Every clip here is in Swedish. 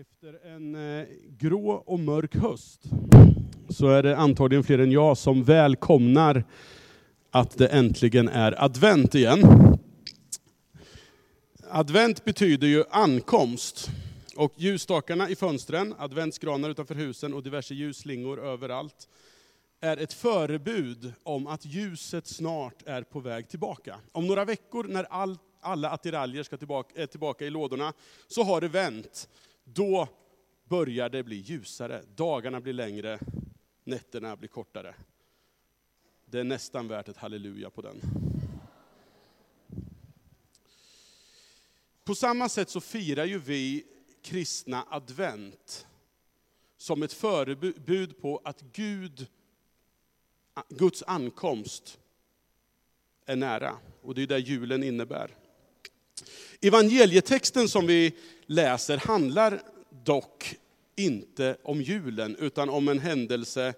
Efter en eh, grå och mörk höst så är det antagligen fler än jag som välkomnar att det äntligen är advent igen. Advent betyder ju ankomst. Och ljusstakarna i fönstren, adventsgranar utanför husen och diverse ljusslingor överallt är ett förebud om att ljuset snart är på väg tillbaka. Om några veckor när all, alla attiraljer ska tillbaka, är tillbaka i lådorna, så har det vänt då börjar det bli ljusare. Dagarna blir längre, nätterna blir kortare. Det är nästan värt ett halleluja på den. På samma sätt så firar ju vi kristna advent som ett förebud på att Gud, Guds ankomst är nära. Och det är det julen innebär. Evangelietexten som vi läser handlar dock inte om julen, utan om en händelse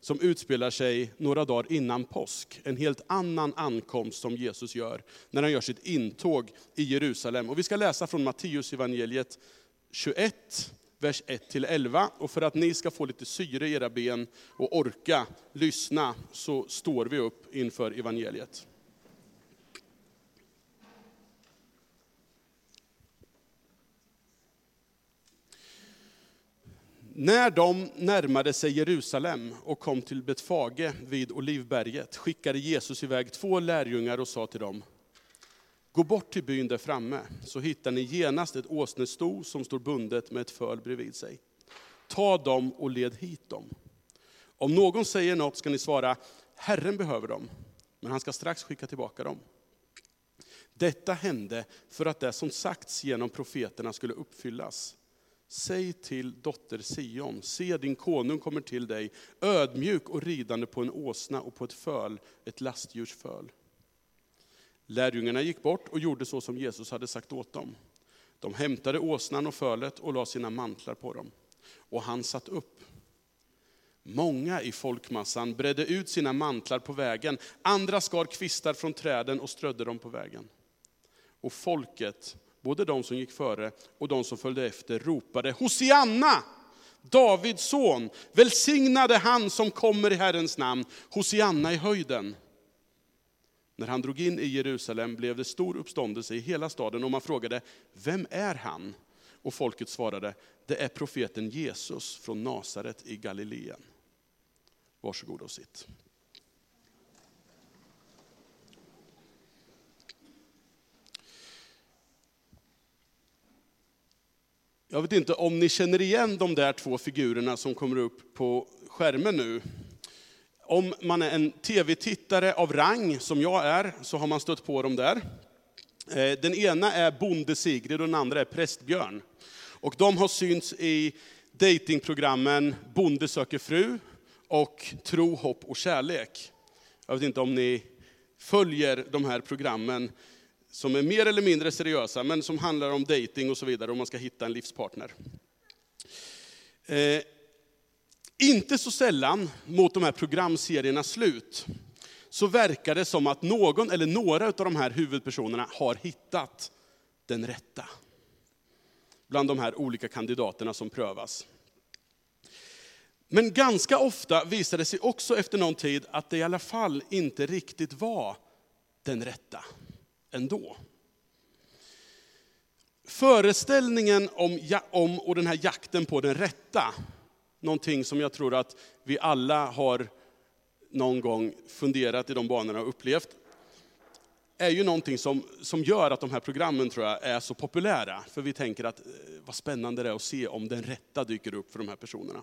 som utspelar sig några dagar innan påsk. En helt annan ankomst som Jesus gör när han gör sitt intåg i Jerusalem. Och vi ska läsa från Matteus evangeliet 21, vers 1-11. Och för att ni ska få lite syre i era ben och orka lyssna så står vi upp inför evangeliet. När de närmade sig Jerusalem och kom till Betfage vid Olivberget skickade Jesus iväg två lärjungar och sa till dem, Gå bort till byn där framme, så hittar ni genast ett åsnesto som står bundet med ett föl bredvid sig. Ta dem och led hit dem. Om någon säger något ska ni svara, Herren behöver dem, men han ska strax skicka tillbaka dem. Detta hände för att det som sagts genom profeterna skulle uppfyllas. Säg till dotter Sion, se din konung kommer till dig, ödmjuk och ridande på en åsna och på ett föl, ett lastdjurs föl. Lärjungarna gick bort och gjorde så som Jesus hade sagt åt dem. De hämtade åsnan och fölet och la sina mantlar på dem. Och han satt upp. Många i folkmassan bredde ut sina mantlar på vägen, andra skar kvistar från träden och strödde dem på vägen. Och folket både de som gick före och de som följde efter ropade Hosianna! Davids son, välsignade han som kommer i Herrens namn, Hosianna i höjden. När han drog in i Jerusalem blev det stor uppståndelse i hela staden och man frågade, vem är han? Och folket svarade, det är profeten Jesus från Nasaret i Galileen. Varsågod och sitt. Jag vet inte om ni känner igen de där två figurerna som kommer upp på skärmen nu. Om man är en tv-tittare av rang, som jag är, så har man stött på dem där. Eh, den ena är Bonde Sigrid och den andra är Prästbjörn. Och de har synts i datingprogrammen Bonde söker fru och Tro, hopp och kärlek. Jag vet inte om ni följer de här programmen som är mer eller mindre seriösa, men som handlar om dating och så vidare, om man ska hitta en livspartner. Eh, inte så sällan, mot de här programseriernas slut, så verkar det som att någon eller några av de här huvudpersonerna har hittat den rätta. Bland de här olika kandidaterna som prövas. Men ganska ofta visar det sig också efter någon tid att det i alla fall inte riktigt var den rätta ändå. Föreställningen om, om och den här jakten på den rätta, någonting som jag tror att vi alla har någon gång funderat i de banorna och upplevt, är ju någonting som, som gör att de här programmen tror jag är så populära. För vi tänker att eh, vad spännande det är att se om den rätta dyker upp för de här personerna.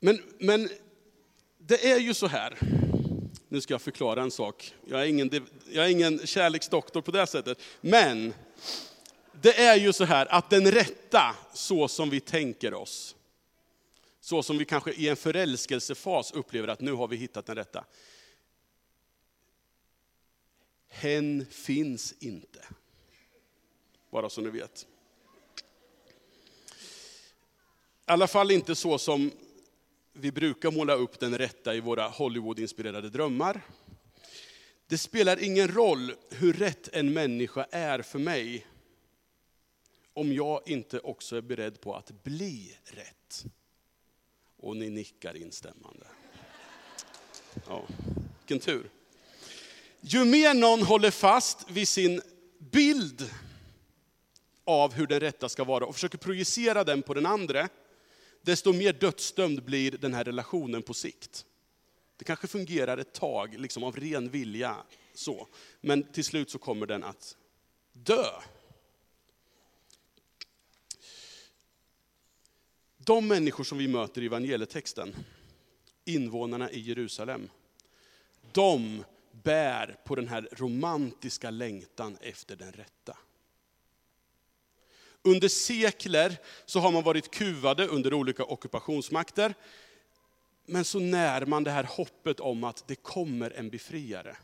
Men, men det är ju så här, nu ska jag förklara en sak. Jag är ingen, jag är ingen kärleksdoktor på det sättet. Men det är ju så här att den rätta, så som vi tänker oss, så som vi kanske i en förälskelsefas upplever att nu har vi hittat den rätta. Hen finns inte. Bara så ni vet. I alla fall inte så som vi brukar måla upp den rätta i våra Hollywood-inspirerade drömmar. Det spelar ingen roll hur rätt en människa är för mig, om jag inte också är beredd på att bli rätt? Och ni nickar instämmande. Ja, vilken tur. Ju mer någon håller fast vid sin bild av hur den rätta ska vara och försöker projicera den på den andra, desto mer dödsdömd blir den här relationen på sikt. Det kanske fungerar ett tag, liksom av ren vilja, så. men till slut så kommer den att dö. De människor som vi möter i evangelietexten, invånarna i Jerusalem, de bär på den här romantiska längtan efter den rätta. Under sekler så har man varit kuvade under olika ockupationsmakter. Men så när man det här hoppet om att det kommer en befriare.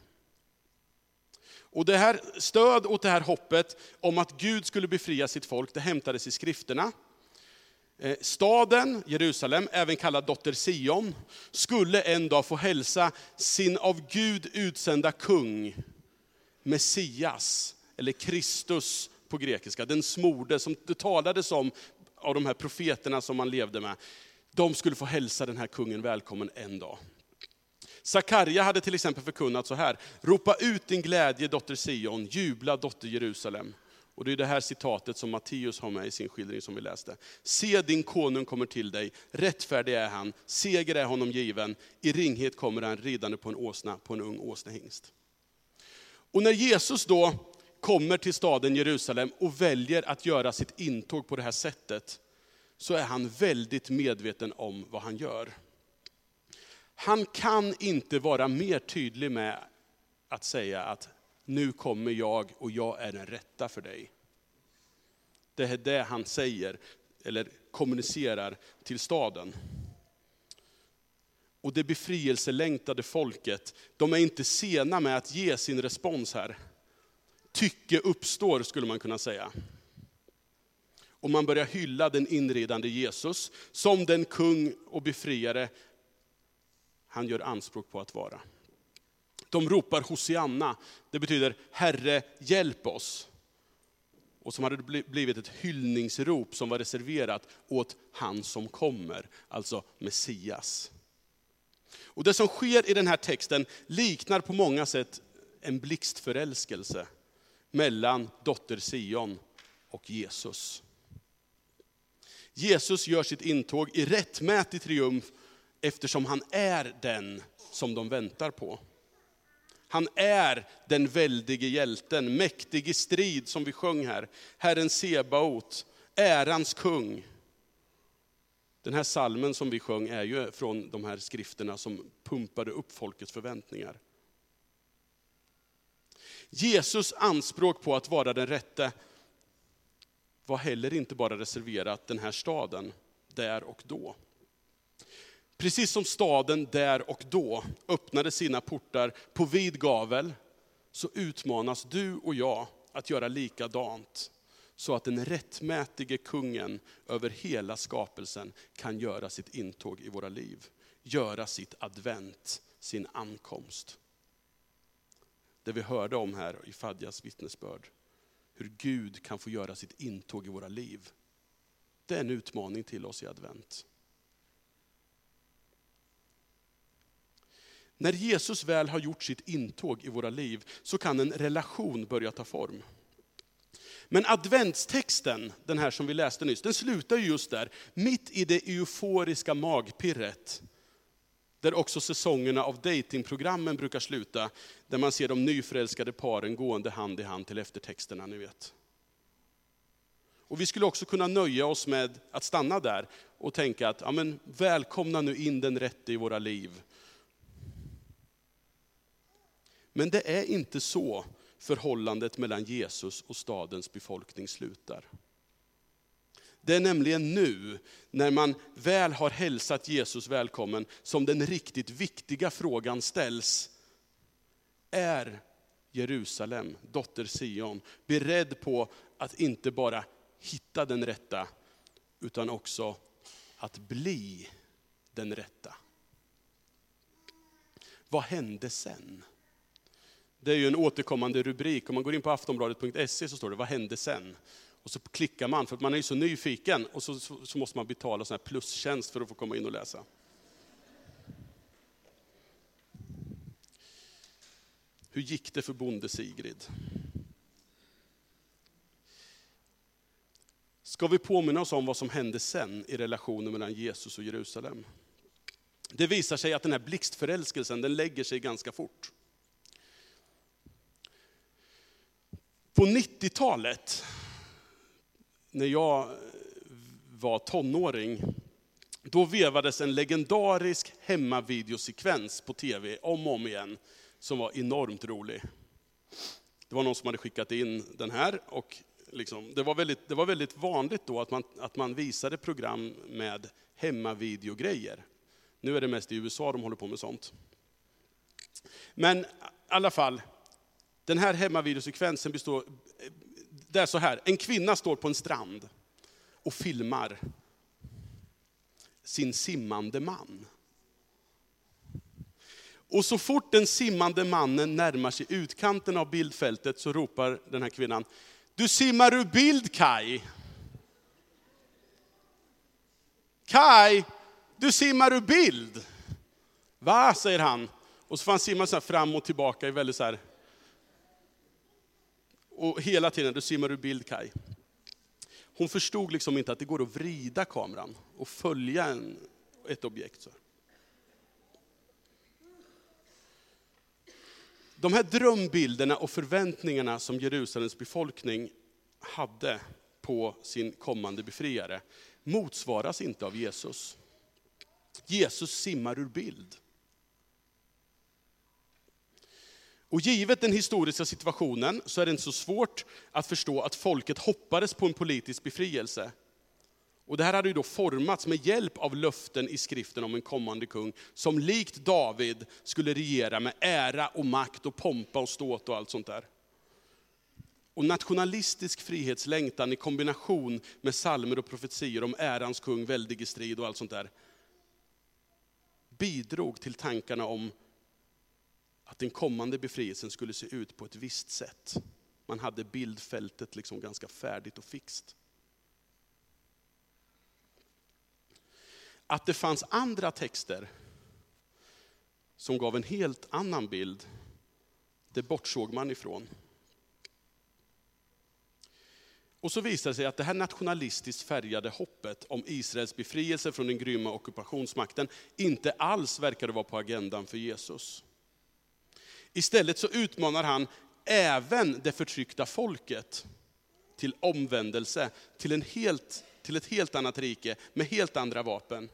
Och det här stöd åt det här hoppet om att Gud skulle befria sitt folk, det hämtades i skrifterna. Eh, staden, Jerusalem, även kallad dotter Sion, skulle en dag få hälsa sin av Gud utsända kung, Messias, eller Kristus på grekiska, den smorde som det talades om av de här profeterna som man levde med. De skulle få hälsa den här kungen välkommen en dag. Sakarja hade till exempel förkunnat så här, ropa ut din glädje dotter Sion, jubla dotter Jerusalem. Och det är det här citatet som Matteus har med i sin skildring som vi läste. Se din konung kommer till dig, rättfärdig är han, seger är honom given, i ringhet kommer han ridande på en åsna, på en ung åsnehingst. Och när Jesus då kommer till staden Jerusalem och väljer att göra sitt intåg på det här sättet, så är han väldigt medveten om vad han gör. Han kan inte vara mer tydlig med att säga att nu kommer jag och jag är den rätta för dig. Det är det han säger, eller kommunicerar till staden. Och det befrielselängtade folket, de är inte sena med att ge sin respons här. Tycke uppstår skulle man kunna säga. Och man börjar hylla den inridande Jesus som den kung och befriare han gör anspråk på att vara. De ropar Hosianna, det betyder Herre hjälp oss. Och som hade blivit ett hyllningsrop som var reserverat åt han som kommer, alltså Messias. Och det som sker i den här texten liknar på många sätt en blixtförälskelse mellan dotter Sion och Jesus. Jesus gör sitt intåg i rättmätig triumf eftersom han är den som de väntar på. Han är den väldige hjälten, mäktig i strid som vi sjöng här. Herren Sebaot, ärans kung. Den här salmen som vi sjöng är ju från de här skrifterna som pumpade upp folkets förväntningar. Jesus anspråk på att vara den rätte var heller inte bara reserverat den här staden, där och då. Precis som staden där och då öppnade sina portar på vid gavel, så utmanas du och jag att göra likadant. Så att den rättmätige kungen över hela skapelsen kan göra sitt intåg i våra liv. Göra sitt advent, sin ankomst. Det vi hörde om här i Fadjas vittnesbörd. Hur Gud kan få göra sitt intåg i våra liv. Det är en utmaning till oss i advent. När Jesus väl har gjort sitt intåg i våra liv så kan en relation börja ta form. Men adventstexten, den här som vi läste nyss, den slutar just där, mitt i det euforiska magpirret. Där också säsongerna av datingprogrammen brukar sluta, där man ser de nyförälskade paren gående hand i hand till eftertexterna, ni vet. Och vi skulle också kunna nöja oss med att stanna där och tänka att, ja men välkomna nu in den rätte i våra liv. Men det är inte så förhållandet mellan Jesus och stadens befolkning slutar. Det är nämligen nu, när man väl har hälsat Jesus välkommen, som den riktigt viktiga frågan ställs. Är Jerusalem, dotter Sion, beredd på att inte bara hitta den rätta, utan också att bli den rätta? Vad hände sen? Det är ju en återkommande rubrik. Om man går in på aftonbladet.se så står det, vad hände sen? Och så klickar man, för att man är ju så nyfiken, och så, så, så måste man betala sån här plustjänst för att få komma in och läsa. Hur gick det för bonde Sigrid? Ska vi påminna oss om vad som hände sen i relationen mellan Jesus och Jerusalem? Det visar sig att den här blixtförälskelsen, den lägger sig ganska fort. På 90-talet, när jag eh, var tonåring, då vevades en legendarisk hemmavideosekvens på tv om och om igen, som var enormt rolig. Det var någon som hade skickat in den här och liksom, det, var väldigt, det var väldigt vanligt då att man, att man visade program med hemmavideogrejer. Nu är det mest i USA de håller på med sånt. Men i alla fall, den här hemmavideosekvensen består, det är så här, en kvinna står på en strand och filmar sin simmande man. Och så fort den simmande mannen närmar sig utkanten av bildfältet så ropar den här kvinnan, du simmar ur bild Kai. Kai, du simmar ur bild. Va, säger han. Och så får han simma så fram och tillbaka i väldigt så här. Och hela tiden, du simmar ur bild Kai. Hon förstod liksom inte att det går att vrida kameran och följa en, ett objekt. Så. De här drömbilderna och förväntningarna som Jerusalems befolkning hade på sin kommande befriare motsvaras inte av Jesus. Jesus simmar ur bild. Och givet den historiska situationen så är det inte så svårt att förstå att folket hoppades på en politisk befrielse. Och det här hade ju då formats med hjälp av löften i skriften om en kommande kung, som likt David skulle regera med ära och makt och pompa och ståt och allt sånt där. Och nationalistisk frihetslängtan i kombination med salmer och profetier om ärans kung, väldig i strid och allt sånt där, bidrog till tankarna om att den kommande befrielsen skulle se ut på ett visst sätt. Man hade bildfältet liksom ganska färdigt och fixt. Att det fanns andra texter som gav en helt annan bild, det bortsåg man ifrån. Och så visade det sig att det här nationalistiskt färgade hoppet om Israels befrielse från den grymma ockupationsmakten inte alls verkade vara på agendan för Jesus. Istället så utmanar han även det förtryckta folket till omvändelse, till, en helt, till ett helt annat rike med helt andra vapen.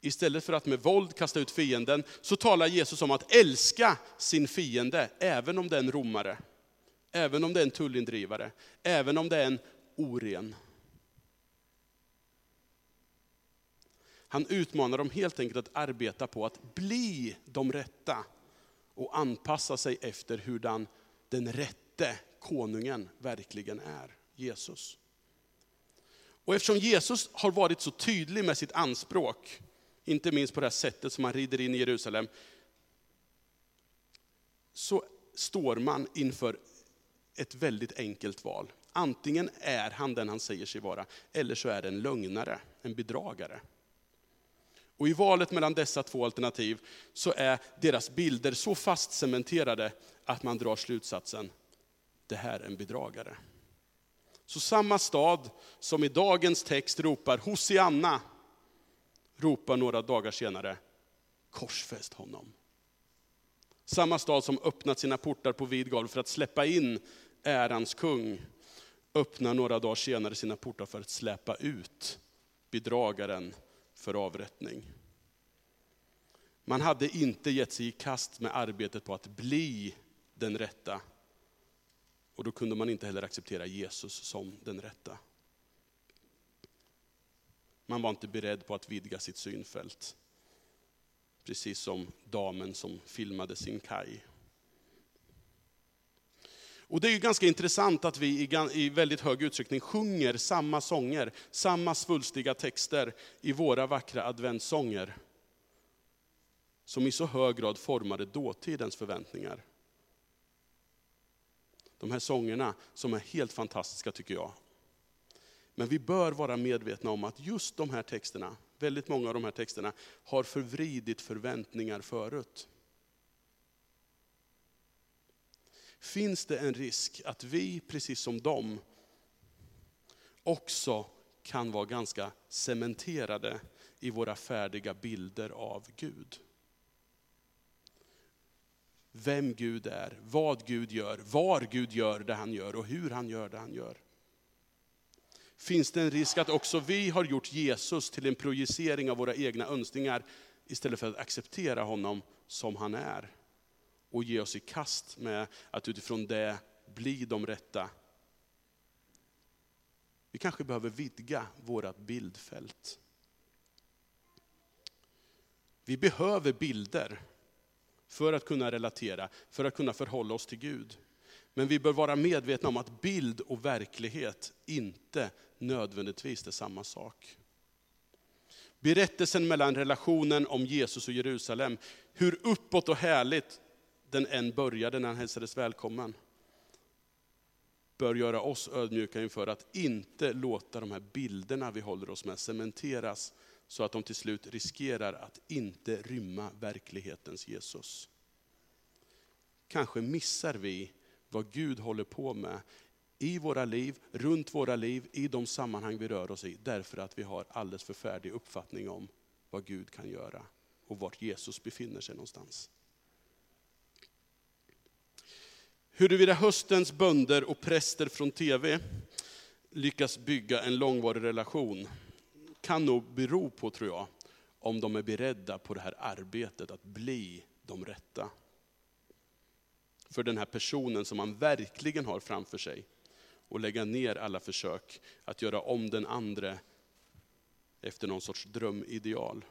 Istället för att med våld kasta ut fienden, så talar Jesus om att älska sin fiende, även om det är en romare. Även om det är en tullindrivare, även om det är en oren. Han utmanar dem helt enkelt att arbeta på att bli de rätta och anpassa sig efter hur den, den rätte konungen verkligen är, Jesus. Och eftersom Jesus har varit så tydlig med sitt anspråk, inte minst på det här sättet som han rider in i Jerusalem, så står man inför ett väldigt enkelt val. Antingen är han den han säger sig vara, eller så är det en lögnare, en bedragare. Och i valet mellan dessa två alternativ så är deras bilder så fast cementerade att man drar slutsatsen, det här är en bedragare. Så samma stad som i dagens text ropar Hosianna, ropar några dagar senare, korsfäst honom. Samma stad som öppnat sina portar på vid gavel för att släppa in ärans kung, öppnar några dagar senare sina portar för att släppa ut bedragaren för avrättning. Man hade inte gett sig i kast med arbetet på att bli den rätta. Och då kunde man inte heller acceptera Jesus som den rätta. Man var inte beredd på att vidga sitt synfält. Precis som damen som filmade sin kaj. Och det är ju ganska intressant att vi i väldigt hög utsträckning sjunger samma sånger, samma svulstiga texter i våra vackra adventssånger. Som i så hög grad formade dåtidens förväntningar. de här sångerna som är helt fantastiska tycker jag. Men vi bör vara medvetna om att just de här texterna, väldigt många av de här texterna, har förvridit förväntningar förut. Finns det en risk att vi, precis som dem, också kan vara ganska cementerade i våra färdiga bilder av Gud? Vem Gud är, vad Gud gör, var Gud gör det han gör och hur han gör det han gör finns det en risk att också vi har gjort Jesus till en projicering av våra egna önskningar, istället för att acceptera honom som han är. Och ge oss i kast med att utifrån det bli de rätta. Vi kanske behöver vidga vårt bildfält. Vi behöver bilder för att kunna relatera, för att kunna förhålla oss till Gud. Men vi bör vara medvetna om att bild och verklighet inte nödvändigtvis är samma sak. Berättelsen mellan relationen om Jesus och Jerusalem, hur uppåt och härligt den än började när han hälsades välkommen, bör göra oss ödmjuka inför att inte låta de här bilderna vi håller oss med cementeras, så att de till slut riskerar att inte rymma verklighetens Jesus. Kanske missar vi vad Gud håller på med i våra liv, runt våra liv, i de sammanhang vi rör oss i. Därför att vi har alldeles för färdig uppfattning om vad Gud kan göra och vart Jesus befinner sig någonstans. Huruvida höstens bönder och präster från TV lyckas bygga en långvarig relation kan nog bero på, tror jag, om de är beredda på det här arbetet att bli de rätta. För den här personen som man verkligen har framför sig och lägga ner alla försök att göra om den andre efter någon sorts drömideal.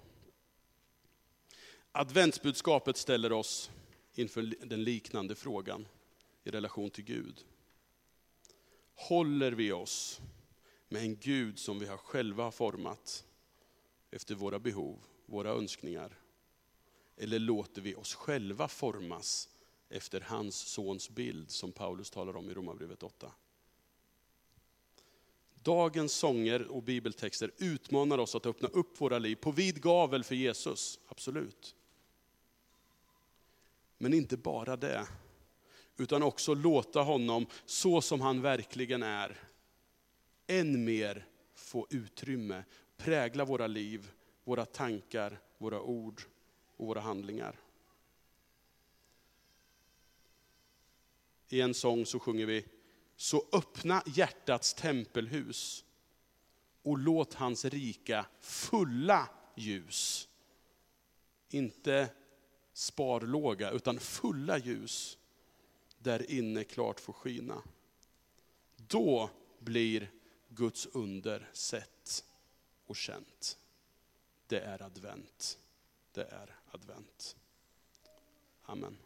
Adventsbudskapet ställer oss inför den liknande frågan i relation till Gud. Håller vi oss med en Gud som vi själva har format efter våra behov, våra önskningar? Eller låter vi oss själva formas efter hans sons bild som Paulus talar om i Romarbrevet 8? Dagens sånger och bibeltexter utmanar oss att öppna upp våra liv på vid gavel för Jesus, absolut. Men inte bara det, utan också låta honom, så som han verkligen är, än mer få utrymme, prägla våra liv, våra tankar, våra ord och våra handlingar. I en sång så sjunger vi, så öppna hjärtats tempelhus och låt hans rika fulla ljus, inte sparlåga, utan fulla ljus, där inne klart får skina. Då blir Guds under sett och känt. Det är advent. Det är advent. Amen.